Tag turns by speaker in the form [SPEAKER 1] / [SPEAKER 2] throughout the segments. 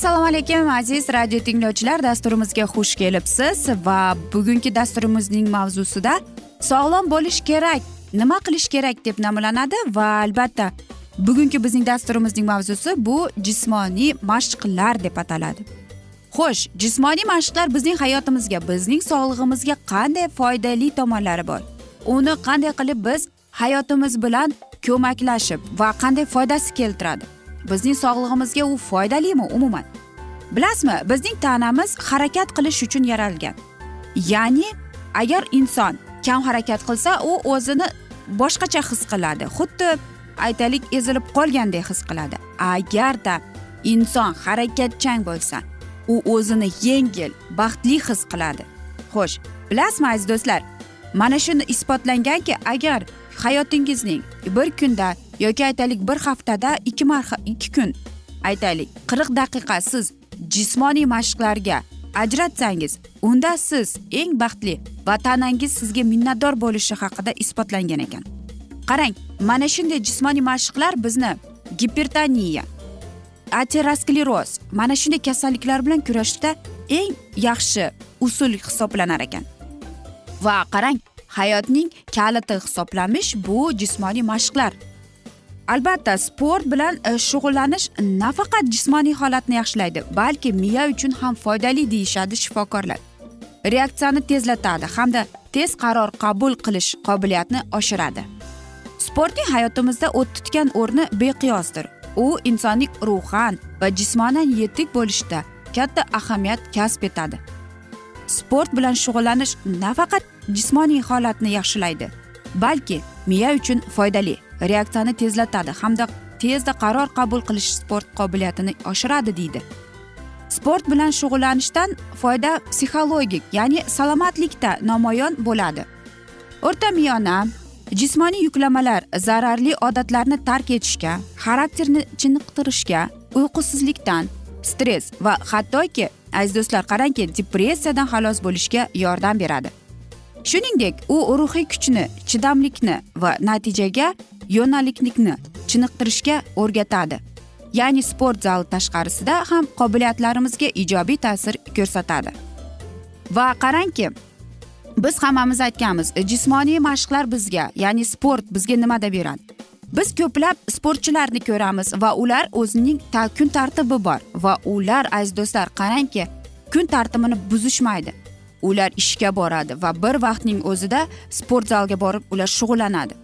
[SPEAKER 1] assalomu alaykum aziz radio tinglovchilar. Dasturimizga xush kelibsiz va bugungi dasturimizning mavzusida sog'lom bo'lish kerak nima qilish kerak deb nomlanadi va albatta bugungi bizning dasturimizning mavzusi bu jismoniy mashqlar deb ataladi. Xo'sh jismoniy mashqlar bizning hayotimizga bizning sog'lig'imizga qanday foydali tomonlari bor? Uni qanday qilib biz hayotimiz bilan ko'maklashib va qanday foydasi keltiradi? Bizning sog'lig'imizga u foydalimi umuman? Bilasizmi bizning tanamiz harakat qilish uchun yaralgan. Ya'ni agar inson kam harakat qilsa u o'zini boshqacha his qiladi. Xuddi aytaylik ezilib qolgandek his qiladi. Agarda inson harakatchan bo'lsa u o'zini yengil baxtli his qiladi. Xo'sh bilasizmi aziz do'stlar? Mana shuni isbotlanganki agar hayotingizning bir kunda yoki aytaylik bir haftada ikki marha ikki kun aytaylik qirq daqiqa siz jismoniy mashqlarga ajratsangiz unda siz eng baxtli va tanangiz sizga minnatdor bo'lishi haqida isbotlangan ekan. Qarang mana shunday jismoniy mashqlar bizni gipertoniya ateroskleroz. Mana shunday kasalliklar bilan kurashishda eng yaxshi usul hisoblanar ekan. Va qarang hayotning kaliti hisoblanish bu jismoniy mashqlar. Albatta sport bilan e, shug'ullanish nafaqat jismoniy holatni yaxshilaydi balki miya uchun ham foydali deyishadi shifokorlar. Reaksiyani tezlatadi hamda tez qaror qabul qilish qobiliyatini oshiradi. Sportning hayotimizda o't tutgan o'rni beqiyosdir. U insonning ruhan va jismonan yetuk bo'lishida katta ahamiyat kasb etadi. Sport bilan shug'ullanish nafaqat jismoniy holatni yaxshilaydi balki miya uchun foydali reaksiyani tezlatadi hamda tezda qaror qabul qilish sport qobiliyatini oshiradi deydi. Sport bilan shug'ullanishdan foyda psixologik ya'ni salomatlikda namoyon bo'ladi. O'rta miyona jismoniy yuklamalar zararli odatlarni tark etishga xarakterni chiniqtirishga uyqusizlikdan stress va hattoki aziz do'stlar qarangki depressiyadan xalos bo'lishga yordam beradi. Shuningdek u ruhiy kuchni chidamlikni va natijaga yo'nalikni chiniqtirishga o'rgatadi. Ya'ni sport zali tashqarisida ham qobiliyatlarimizga ijobiy ta'sir ko'rsatadi. Va qarangki biz hammamiz aytganmiz e, jismoniy mashqlar bizga ya'ni sport bizga nimada beradi biz ko'plab sportchilarni ko'ramiz va ular o'zining ta kun tartibi bor va ular aziz do'stlar qarangki kun tartibini buzishmaydi. Ular ishga boradi va bir vaqtning o'zida sport zalga borib ular shug'ullanadi.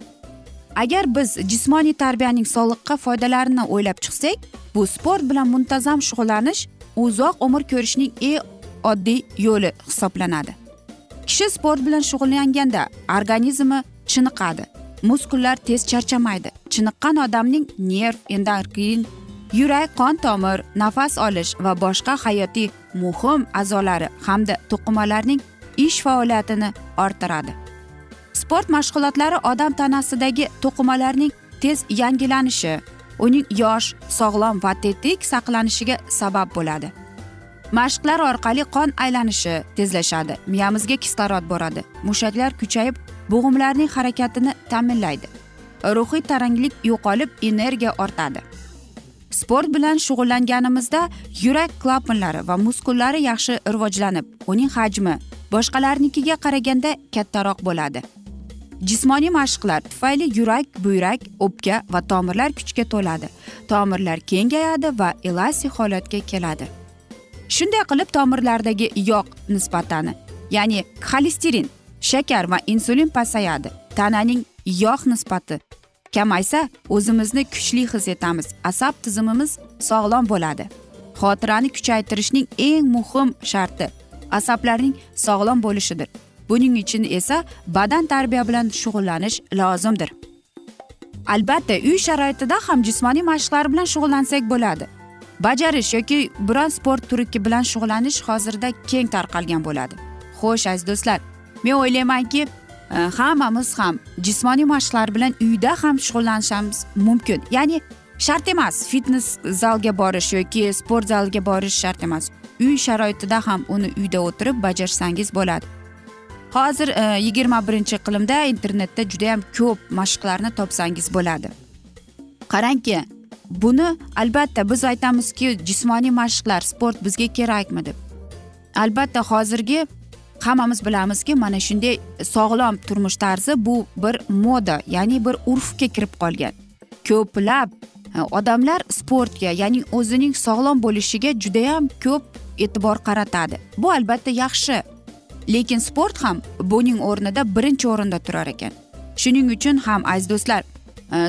[SPEAKER 1] Agar biz jismoniy tarbiyaning sog'liqqa foydalarini o'ylab chiqsak bu sport bilan muntazam shug'ullanish uzoq umr ko'rishning eng oddiy yo'li hisoblanadi. Kishi sport bilan shug'ullanganda organizmi chiniqadi. Muskullar tez charchamaydi. Chiniqqan odamning nerv endokrin yurak qon tomir nafas olish va boshqa hayotiy muhim a'zolari hamda to'qimalarning ish faoliyatini orttiradi. Sport mashg'ulotlari odam tanasidagi to'qimalarning tez yangilanishi uning yosh sog'lom va tetik saqlanishiga sabab bo'ladi. Mashqlar orqali qon aylanishi tezlashadi. Miyamizga kislorod boradi. Mushaklar kuchayib bo'g'imlarning harakatini ta'minlaydi. Ruhiy taranglik yo'qolib energiya ortadi. Sport bilan shug'ullanganimizda yurak klapanlari va muskullari yaxshi rivojlanib uning hajmi boshqalarnikiga qaraganda kattaroq bo'ladi. Jismoniy mashqlar tufayli yurak buyrak o'pka va tomirlar kuchga to'ladi. Tomirlar kengayadi va elastik holatga keladi. Shunday qilib tomirlardagi yog' nisbatani ya'ni xolesterin shakar va insulin pasayadi. Tananing yog' nisbati kamaysa o'zimizni kuchli his etamiz. Asab tizimimiz sog'lom bo'ladi. Xotirani kuchaytirishning eng muhim sharti asablarning sog'lom bo'lishidir. Buning uchun esa badan tarbiya bilan shug'ullanish lozimdir. Albatta uy sharoitida ham jismoniy mashqlar bilan shug'ullansak bo'ladi. Bajarish yoki biron sport turi bilan shug'ullanish hozirda keng tarqalgan bo'ladi. Xo'sh aziz do'stlar men o'ylaymanki e, hammamiz ham jismoniy mashqlar bilan uyda ham shug'ullanishimiz mumkin. Ya'ni shart emas fitnes zalga borish yoki sport zaliga borish shart emas. Uy sharoitida ham uni uyda o'tirib bajarsangiz bo'ladi. Hozir e, yigirma birinchi iqlimda internetda judayam ko'p mashqlarni topsangiz bo'ladi. Qarangki buni albatta biz aytamizki jismoniy mashqlar sport bizga kerakmi deb. Albatta hozirgi hammamiz bilamizki mana shunday sog'lom turmush tarzi bu bir moda ya'ni bir urfga kirib qolgan. Ko'plab e, odamlar sportga ya'ni o'zining sog'lom bo'lishiga judayam ko'p e'tibor qaratadi. Bu albatta yaxshi lekin sport ham buning o'rnida birinchi o'rinda turar ekan. Shuning uchun ham aziz do'stlar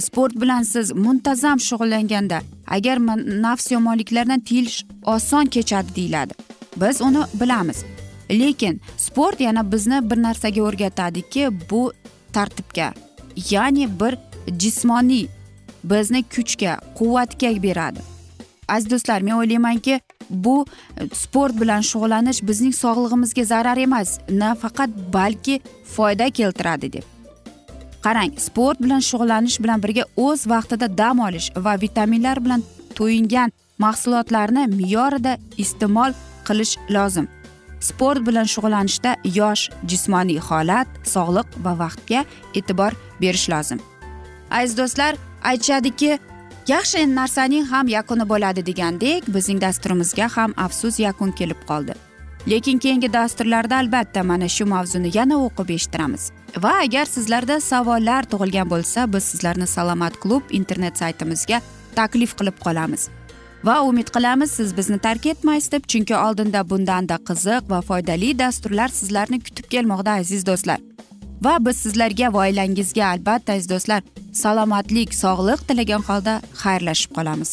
[SPEAKER 1] sport bilan siz muntazam shug'ullanganda agar nafs yomonliklardan tiyilish oson kechadi deyiladi biz uni bilamiz lekin sport yana bizni bir narsaga o'rgatadiki bu tartibga ya'ni bir jismoniy bizni kuchga quvvatga beradi aziz do'stlar men o'ylaymanki bu sport bilan shug'ullanish bizning sog'lig'imizga zarar emas nafaqat balki foyda keltiradi deb qarang sport bilan shug'ullanish bilan birga o'z vaqtida dam olish va vitaminlar bilan to'yingan mahsulotlarni me'yorida iste'mol qilish lozim. Sport bilan shug'ullanishda yosh jismoniy holat sog'liq va vaqtga e'tibor berish lozim. Aziz do'stlar aytishadiki yaxshi narsaning ham yakuni bo'ladi degandek bizning dasturimizga ham afsus yakun kelib qoldi. Lekin keyingi dasturlarda albatta mana shu mavzuni yana o'qib eshittiramiz. Va agar sizlarda savollar tug'ilgan bo'lsa biz sizlarni salomat klub internet saytimizga taklif qilib qolamiz. Va umid qilamiz siz bizni tark etmaysiz deb chunki oldinda bundanda qiziq va foydali dasturlar sizlarni kutib kelmoqda aziz do'stlar. Va biz sizlarga va oilangizga albatta aziz do'stlar salomatlik sog'lik tilagan holda xayrlashib qolamiz.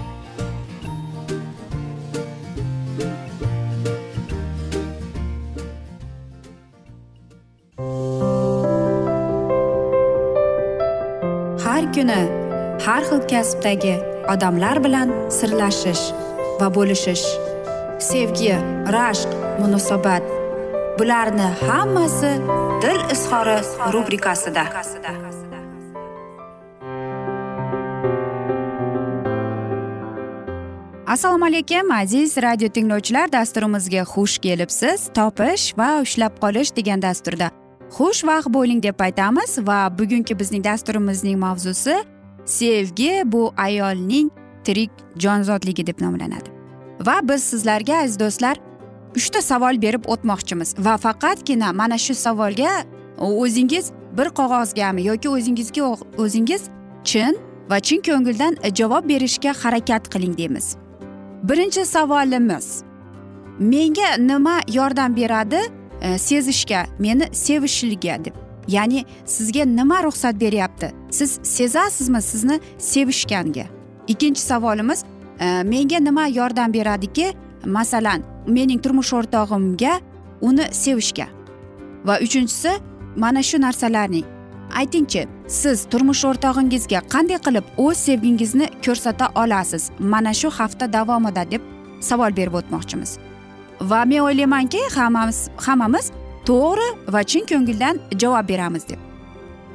[SPEAKER 1] Kuni har xil kasbdagi odamlar bilan sirlashish va bo'lishish sevgi rashq munosabat bularni hammasi dil izhori rubrikasida. Assalomu alaykum aziz radio tinglovchilar dasturimizga xush kelibsiz. Topish va ushlab qolish degan dasturda xushvaqt bo'ling deb aytamiz va bugungi bizning dasturimizning mavzusi sevgi bu ayolning tirik jonzodligi deb nomlanadi. Va biz sizlarga aziz do'stlar uchta savol berib o'tmoqchimiz va faqatgina mana shu savolga o'zingiz bir qog'ozgami yoki o'zingizga o'zingiz chin va chin ko'ngildan javob berishga harakat qiling deymiz. Birinchi savolimiz menga nima yordam beradi? Sezishga meni sevishliga deb ya'ni sizga nima ruxsat beryapti siz sezasizmi sizni sevishganga ikkinchi savolimiz menga nima yordam beradiki masalan mening turmush o'rtog'imga uni sevishga va uchinchisi mana shu narsalarning aytingchi siz turmush o'rtog'ingizga qanday qilib o'z sevgingizni ko'rsata olasiz mana shu hafta davomida deb savol berib o'tmoqchimiz va men o'ylaymanki hammamiz hammamiz to'g'ri va chin ko'ngildan javob beramiz deb.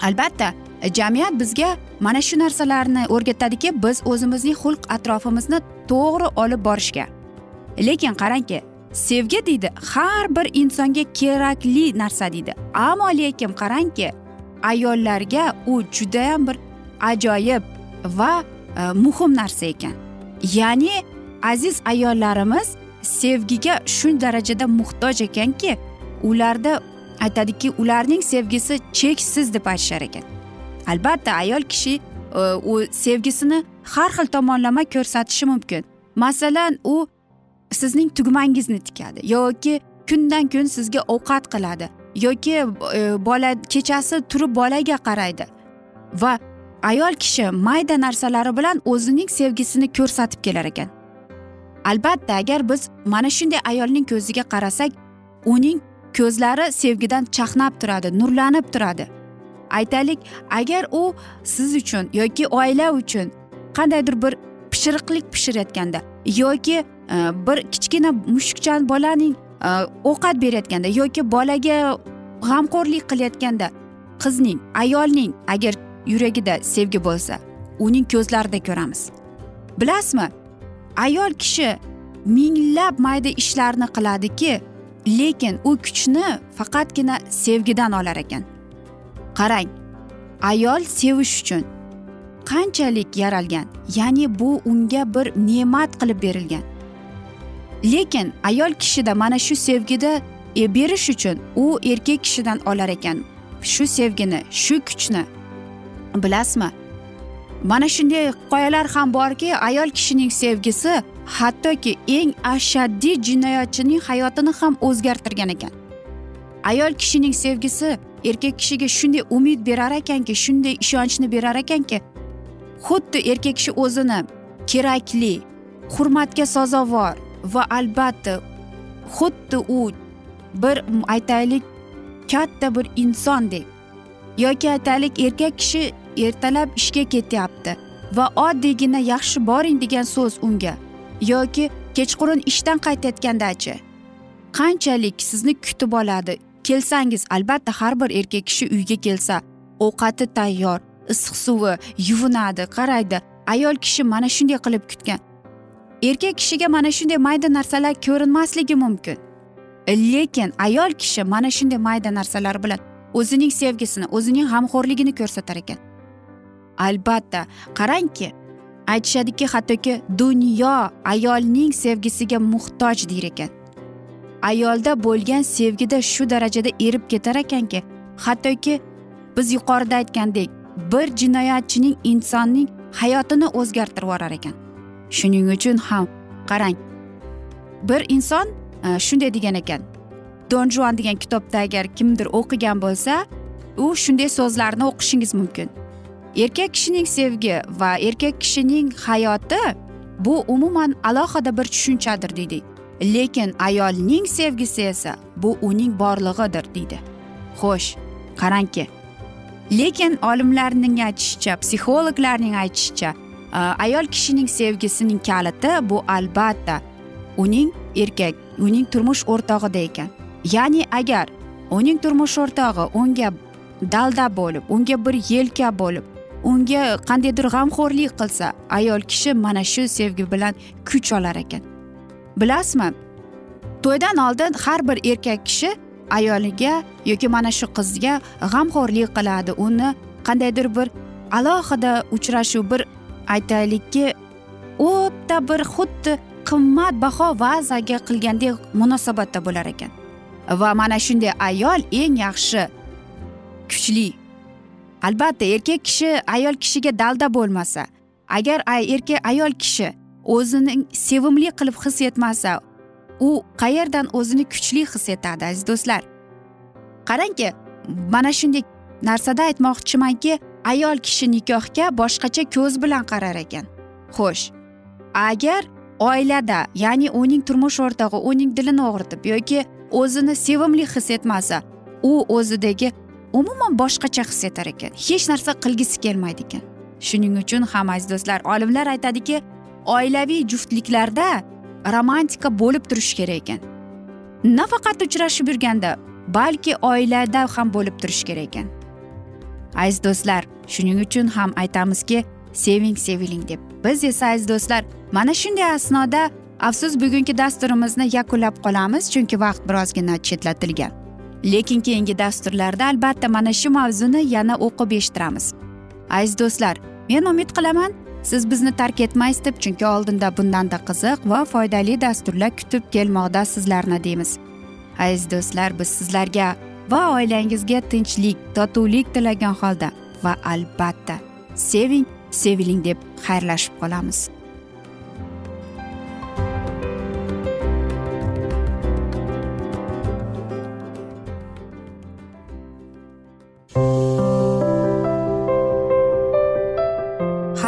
[SPEAKER 1] Albatta jamiyat bizga mana shu narsalarni o'rgatadiki biz o'zimizning xulq atrofimizni to'g'ri olib borishga. Lekin qarangki sevgi deydi har bir insonga kerakli narsa deydi. Ammo lekin qarangki ayollarga u judayam bir ajoyib va e, muhim narsa ekan. Ya'ni aziz ayollarimiz sevgiga shu darajada muhtoj ekanki ularda aytadiki ularning sevgisi cheksiz deb aytishar ekan. Albatta ayol kishi e, u sevgisini har xil tomonlama ko'rsatishi mumkin. Masalan u sizning tugmangizni tikadi yoki kundan kun sizga ovqat qiladi yoki e, bola kechasi turib bolaga qaraydi. Va ayol kishi mayda narsalari bilan o'zining sevgisini ko'rsatib kelar ekan. Albatta agar biz mana shunday ayolning ko'ziga qarasak uning ko'zlari sevgidan chaqnab turadi nurlanib turadi. Aytaylik agar u siz uchun yoki oila uchun qandaydir bir pishiriqlik pishirayotganda yoki e, bir kichkina mushukchan bolaning e, ovqat berayotganda yoki bolaga g'amxo'rlik qilayotganda qizning ayolning agar yuragida sevgi bo'lsa uning ko'zlarida ko'ramiz. Bilasizmi? Ayol kishi minglab mayda ishlarni qiladiki lekin u kuchni faqatgina sevgidan olar ekan. Qarang ayol sevish uchun qanchalik yaralgan ya'ni bu unga bir ne'mat qilib berilgan. Lekin ayol kishida mana shu sevgida e, berish uchun u erkak kishidan olar ekan. Shu sevgini shu kuchni bilasizmi? Mana shunday qoyalar ham borki ayol kishining sevgisi hattoki eng ashaddiy jinoyatchining hayotini ham o'zgartirgan ekan. Ayol kishining sevgisi erkak kishiga shunday umid berar ekanki shunday ishonchni berar ekanki xuddi erkak kishi o'zini kerakli hurmatga sazovor va albatta xuddi u bir aytaylik katta bir insondek yoki aytaylik erkak kishi ertalab ishga ketyapti va oddiygina yaxshi boring degan so'z unga yoki kechqurun ishdan qaytayotgandachi. Qanchalik sizni kutib oladi? Kelsangiz albatta har bir erkak kishi uyga kelsa ovqati tayyor issiq suvi yuvinadi qaraydi ayol kishi mana shunday qilib kutgan. Erkak kishiga mana shunday mayda narsalar ko'rinmasligi mumkin. Lekin ayol kishi mana shunday mayda narsalar bilan o'zining sevgisini o'zining g'amxo'rligini ko'rsatar ekan. Albatta qarangki aytishadiki hattoki dunyo ayolning sevgisiga muhtoj deyar ekan. Ayolda bo'lgan sevgida shu darajada erib ketar ekanki hattoki biz yuqorida aytgandek bir jinoyatchining insonning hayotini o'zgartirib yuborar ekan. Shuning uchun ham qarang bir inson e, shunday degan ekan don juan degan kitobda agar kimdir o'qigan bo'lsa u shunday so'zlarni o'qishingiz mumkin. Erkak kishining sevgi va erkak kishining hayoti bu umuman alohida bir tushunchadir deydik lekin ayolning sevgisi esa bu uning borlig'idir deydi. Xo'sh qarangki. Lekin olimlarning aytishicha psixologlarning aytishicha e, ayol kishining sevgisining kaliti bu albatta uning erkak uning turmush o'rtog'ida ekan. Ya'ni agar uning turmush o'rtog'i unga dalda bo'lib unga bir yelka bo'lib unga qandaydir g'amxo'rlik qilsa ayol kishi mana shu sevgi bilan kuch olar ekan. Bilasizmi? To'ydan oldin har bir erkak kishi ayoliga yoki mana shu qizga g'amxo'rlik qiladi. Uni qandaydir bir alohida uchrashuv bir aytaylikki o'ta bir xuddi qimmatbaho vazaga qilgandek munosabatda bo'lar ekan. Va mana shunday ayol eng yaxshi kuchli albatta erkak kishi ayol kishiga dalda bo'lmasa agar erkak ayol kishi o'zini sevimli qilib his etmasa u qayerdan o'zini kuchli his etadi aziz do'stlar? Qarangki mana shunday narsada aytmoqchimanki ayol kishi nikohga boshqacha ko'z bilan qarar ekan. Xo'sh agar oilada ya'ni uning turmush o'rtog'i uning dilini og'ritib yoki o'zini sevimli his etmasa u o'zidagi umuman boshqacha his etar ekan. Hech narsa qilgisi kelmaydi ekan. Shuning uchun ham aziz do'stlar olimlar aytadiki oilaviy juftliklarda romantika bo'lib turishi kerak ekan. Nafaqat uchrashib yurganda balki oilada ham bo'lib turishi kerak ekan. Aziz do'stlar shuning uchun ham aytamizki seving seviling deb. Biz esa aziz do'stlar mana shunday asnoda afsus bugungi dasturimizni yakunlab qolamiz chunki vaqt birozgina chetlatilgan. Lekin keyingi dasturlarda albatta mana shu mavzuni yana o'qib eshittiramiz. Aziz do'stlar men umid qilaman siz bizni tark etmaysiz deb chunki oldinda bundanda qiziq va foydali dasturlar kutib kelmoqda sizlarni deymiz. Aziz do'stlar biz sizlarga va oilangizga tinchlik totuvlik tilagan holda va albatta seving seviling deb xayrlashib qolamiz.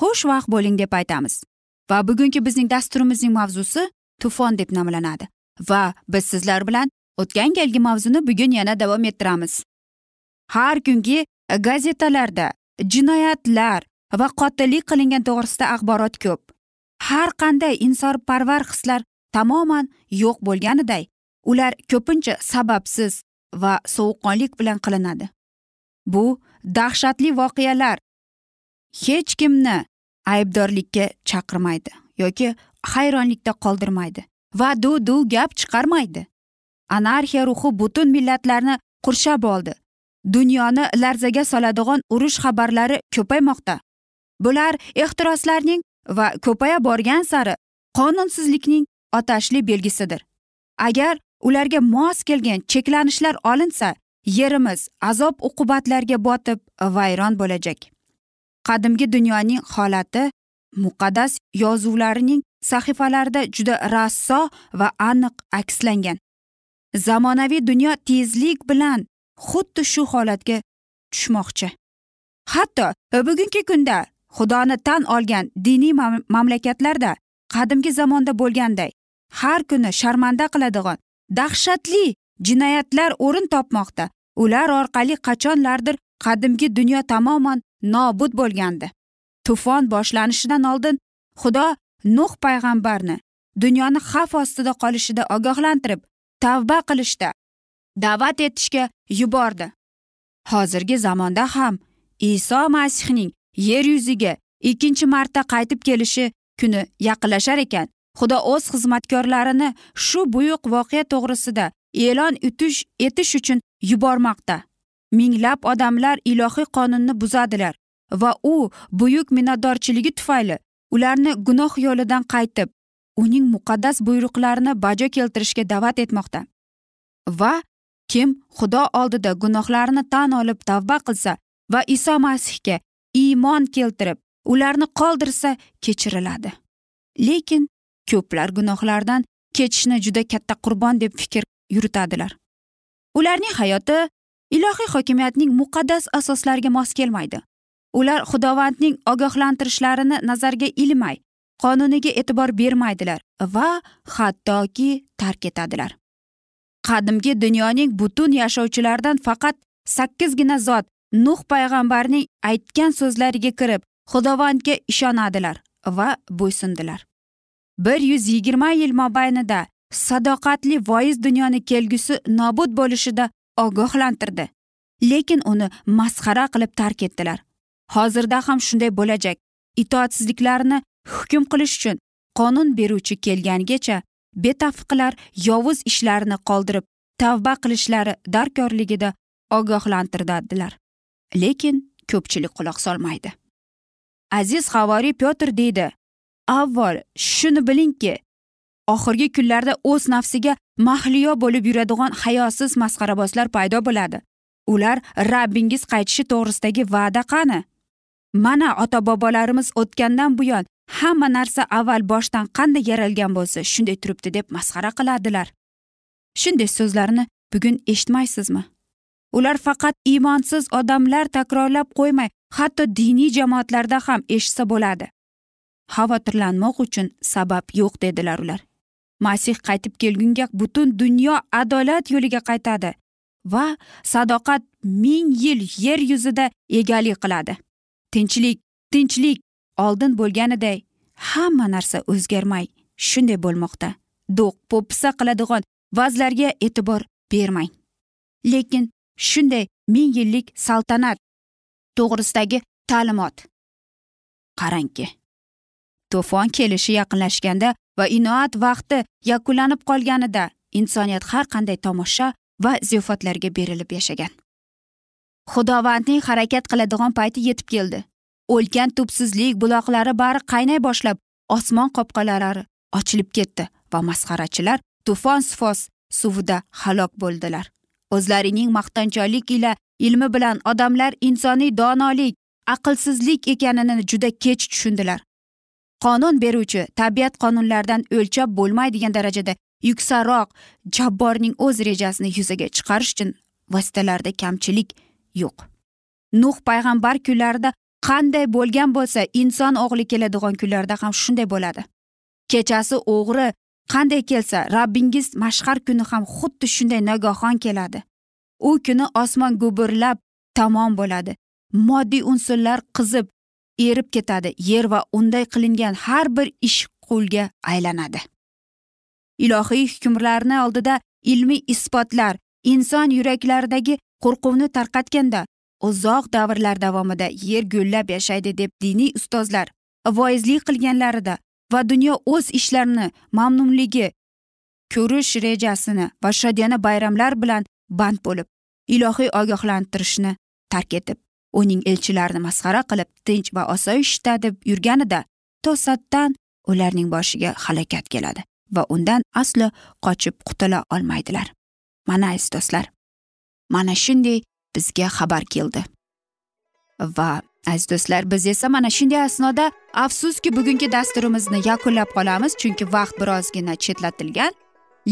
[SPEAKER 1] xushvaqt bo'ling deb aytamiz. Va bugungi bizning dasturimizning mavzusi tufon deb nomlanadi. Va biz sizlar bilan o'tgan galgi mavzuni bugun yana davom ettiramiz. Har kungi gazetalarda jinoyatlar va qotillik qilingan to'g'risida axborot ko'p. Har qanday insonparvar hislar tamoman yo'q bo'lganiday ular ko'pincha sababsiz va sovuqqonlik bilan qilinadi. Bu dahshatli voqealar hech kimni aybdorlikka chaqirmaydi yoki hayronlikda qoldirmaydi va du du gap chiqarmaydi. Anarxiya ruhi butun millatlarni qurshab oldi. Dunyoni larzaga soladigan urush xabarlari ko'paymoqda. Bular ehtiroslarning va ko'paya borgan sari qonunsizlikning otashli belgisidir. Agar ularga mos kelgan cheklanishlar olinsa yerimiz azob uqubatlarga botib vayron bo'lajak. Qadimgi dunyoning holati muqaddas yozuvlarining sahifalarida juda rasso va aniq akslangan. Zamonaviy dunyo tezlik bilan xuddi shu holatga tushmoqchi. Hatto bugungi kunda xudoni tan olgan diniy mamlakatlarda qadimgi zamonda bo'lganday har kuni sharmanda qiladigan dahshatli jinoyatlar o'rin topmoqda. Ular orqali qachonlardir qadimgi dunyo tamoman nobud bo'lgandi. Tufon boshlanishidan oldin xudo nuh payg'ambarni dunyoni xavf ostida qolishida ogohlantirib tavba qilishda da'vat etishga yubordi. Hozirgi zamonda ham iso masihning yer yuziga ikkinchi marta qaytib kelishi kuni yaqinlashar ekan. Xudo o'z xizmatkorlarini shu buyuk voqea to'g'risida e'lon etish etish uchun yubormoqda. Minglab odamlar ilohiy qonunni buzadilar va u buyuk minnatdorchiligi tufayli ularni gunoh yo'lidan qaytib uning muqaddas buyruqlarini bajo keltirishga da'vat etmoqda. Va kim xudo oldida gunohlarini tan olib tavba qilsa va iso masihga iymon keltirib ularni qoldirsa kechiriladi. Lekin ko'plar gunohlardan kechishni juda katta qurbon deb fikr yuritadilar. Ularning hayoti ilohiy hokimiyatning muqaddas asoslariga mos kelmaydi. Ular xudovandning ogohlantirishlarini nazarga ilmay qonuniga e'tibor bermaydilar va hattoki tark etadilar. Qadimgi dunyoning butun yashovchilaridan faqat sakkizgina zot nuh payg'ambarning aytgan so'zlariga kirib xudovandga ishonadilar va bo'ysundilar. Bir yuz yigirma yil mobaynida sadoqatli voiz dunyoni kelgusi nobud bo'lishida ogohlantirdi. Lekin uni masxara qilib tark etdilar. Hozirda ham shunday bo'lajak. Itoatsizliklarini hukm qilish uchun qonun beruvchi kelganigacha betafiqlar yovuz ishlarini qoldirib tavba qilishlari darkorligida ogohlantiradilar lekin ko'pchilik quloq solmaydi. Aziz havoriy pyotr deydi avval shuni bilingki oxirgi kunlarda o'z nafsiga mahliyo bo'lib yuradigan hayosiz masxarabozlar paydo bo'ladi. Ular rabbingiz qaytishi to'g'risidagi va'da qani? Mana ota bobolarimiz o'tgandan buyon hamma narsa avval boshdan qanday yaralgan bo'lsa shunday turibdi deb masxara qiladilar. Shunday so'zlarni bugun eshitmaysizmi? Ular faqat iymonsiz odamlar takrorlab qo'ymay hatto diniy jamoatlarda ham eshitsa bo'ladi. Xavotirlanmoq uchun sabab yo'q dedilar ular. Masih qaytib kelgunga butun dunyo adolat yo'liga qaytadi va sadoqat ming yil yer yuzida egalik qiladi. Tinchlik tinchlik oldin bo'lganiday hamma narsa o'zgarmay shunday bo'lmoqda. Do'q po'pisa qiladigan vazlarga e'tibor bermang. Lekin shunday ming yillik saltanat to'g'risidagi ta'limot. Qarangki to'fon kelishi yaqinlashganda va inoat vaqti yakunlanib qolganida insoniyat har qanday tomosha va ziyofatlarga berilib yashagan. Xudovandning harakat qiladigan payti yetib keldi. O'lkan tubsizlik buloqlari bari qaynay boshlab osmon qopqalari ochilib ketdi va masxarachilar tufon sifos suvida halok bo'ldilar. O'zlarining maqtanchoqlik ila ilmi bilan odamlar insoniy donolik aqlsizlik ekanini juda kech tushundilar. Qonun beruvchi tabiat qonunlaridan o'lchab bo'lmaydigan darajada yuksaroq jabborning o'z rejasini yuzaga chiqarish uchun vositalarda kamchilik yo'q. Nuh payg'ambar kunlarida qanday bo'lgan bo'lsa inson o'g'li keladigan kunlarda ham shunday bo'ladi. Kechasi o'g'ri qanday kelsa rabbingiz mashhar kuni ham xuddi shunday nagahon keladi. U kuni osmon gubirlab tamom bo'ladi. Moddiy unsurlar qizib erib ketadi. Yer va unday qilingan har bir ish qulga aylanadi. Ilohiy hukmlarni oldida ilmiy isbotlar inson yuraklaridagi qo'rquvni tarqatganda uzoq davrlar davomida yer gullab yashaydi deb diniy ustozlar voizlik qilganlarida va dunyo o'z ishlarini mamnunligi ko'rish rejasini va shodiyona bayramlar bilan band bo'lib ilohiy ogohlantirishni tark etib uning elchilarini masxara qilib tinch va osoyishta deb yurganida to'satdan ularning boshiga halokat keladi va undan aslo qochib qutula olmaydilar. Mana aziz do'stlar mana shunday bizga xabar keldi. Va aziz do'stlar biz esa mana shunday asnoda afsuski bugungi dasturimizni yakunlab qolamiz chunki vaqt birozgina chetlatilgan.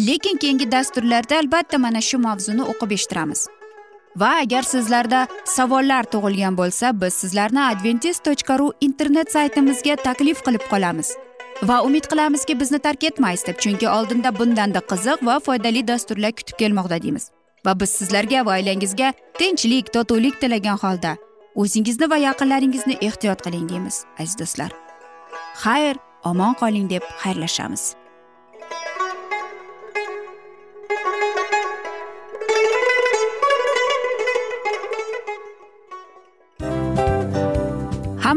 [SPEAKER 1] Lekin keyingi dasturlarda albatta mana shu mavzuni o'qib eshittiramiz. Va agar sizlarda savollar tug'ilgan bo'lsa biz sizlarni adventis tochka ru internet saytimizga taklif qilib qolamiz. Va umid qilamizki bizni tark etmaysiz deb chunki oldinda bundanda qiziq va foydali dasturlar kutib kelmoqda deymiz. Va biz sizlarga va oilangizga tinchlik totuvlik tilagan holda o'zingizni va yaqinlaringizni ehtiyot qiling deymiz aziz do'stlar. Xayr omon qoling deb xayrlashamiz.